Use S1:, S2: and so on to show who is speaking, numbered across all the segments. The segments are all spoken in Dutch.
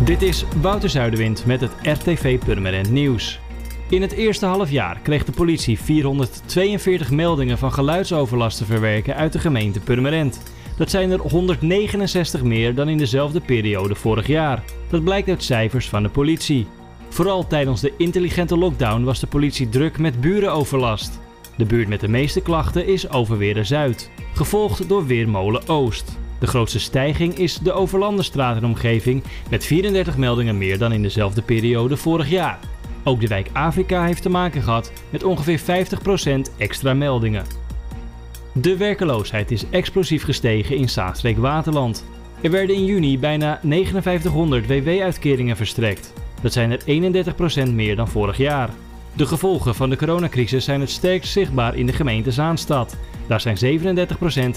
S1: Dit is Wouter Zuiderwind met het RTV Purmerend Nieuws. In het eerste halfjaar kreeg de politie 442 meldingen van geluidsoverlast te verwerken uit de gemeente Purmerend. Dat zijn er 169 meer dan in dezelfde periode vorig jaar. Dat blijkt uit cijfers van de politie. Vooral tijdens de intelligente lockdown was de politie druk met burenoverlast. De buurt met de meeste klachten is Overweren Zuid, gevolgd door Weermolen Oost. De grootste stijging is de Overlandenstraat en omgeving met 34 meldingen meer dan in dezelfde periode vorig jaar. Ook de wijk Afrika heeft te maken gehad met ongeveer 50% extra meldingen. De werkeloosheid is explosief gestegen in Zaanstreek-Waterland. Er werden in juni bijna 5900 WW-uitkeringen verstrekt. Dat zijn er 31% meer dan vorig jaar. De gevolgen van de coronacrisis zijn het sterkst zichtbaar in de gemeente Zaanstad. Daar zijn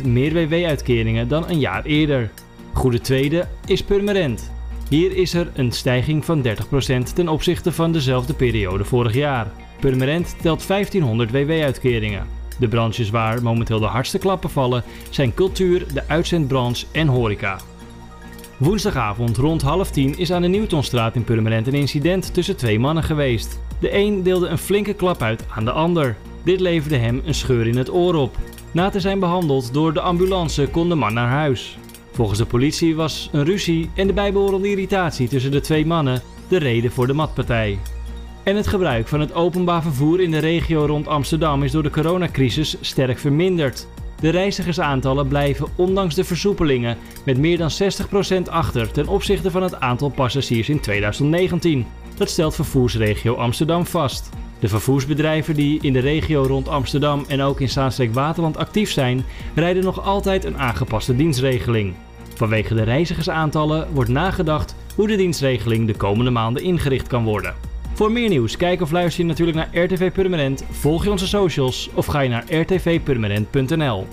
S1: 37% meer WW-uitkeringen dan een jaar eerder. Goede tweede is Purmerend. Hier is er een stijging van 30% ten opzichte van dezelfde periode vorig jaar. Purmerend telt 1500 WW-uitkeringen. De branches waar momenteel de hardste klappen vallen zijn cultuur, de uitzendbranche en horeca. Woensdagavond rond half tien is aan de Newtonstraat in Purmerend een incident tussen twee mannen geweest. De een deelde een flinke klap uit aan de ander. Dit leverde hem een scheur in het oor op. Na te zijn behandeld door de ambulance kon de man naar huis. Volgens de politie was een ruzie en de bijbehorende irritatie tussen de twee mannen de reden voor de matpartij. En het gebruik van het openbaar vervoer in de regio rond Amsterdam is door de coronacrisis sterk verminderd. De reizigersaantallen blijven ondanks de versoepelingen met meer dan 60% achter ten opzichte van het aantal passagiers in 2019. Dat stelt vervoersregio Amsterdam vast. De vervoersbedrijven die in de regio rond Amsterdam en ook in Zaanstreek-Waterland actief zijn, rijden nog altijd een aangepaste dienstregeling. Vanwege de reizigersaantallen wordt nagedacht hoe de dienstregeling de komende maanden ingericht kan worden. Voor meer nieuws, kijk of luister je natuurlijk naar RTV Permanent, volg je onze socials of ga je naar rtvpermanent.nl.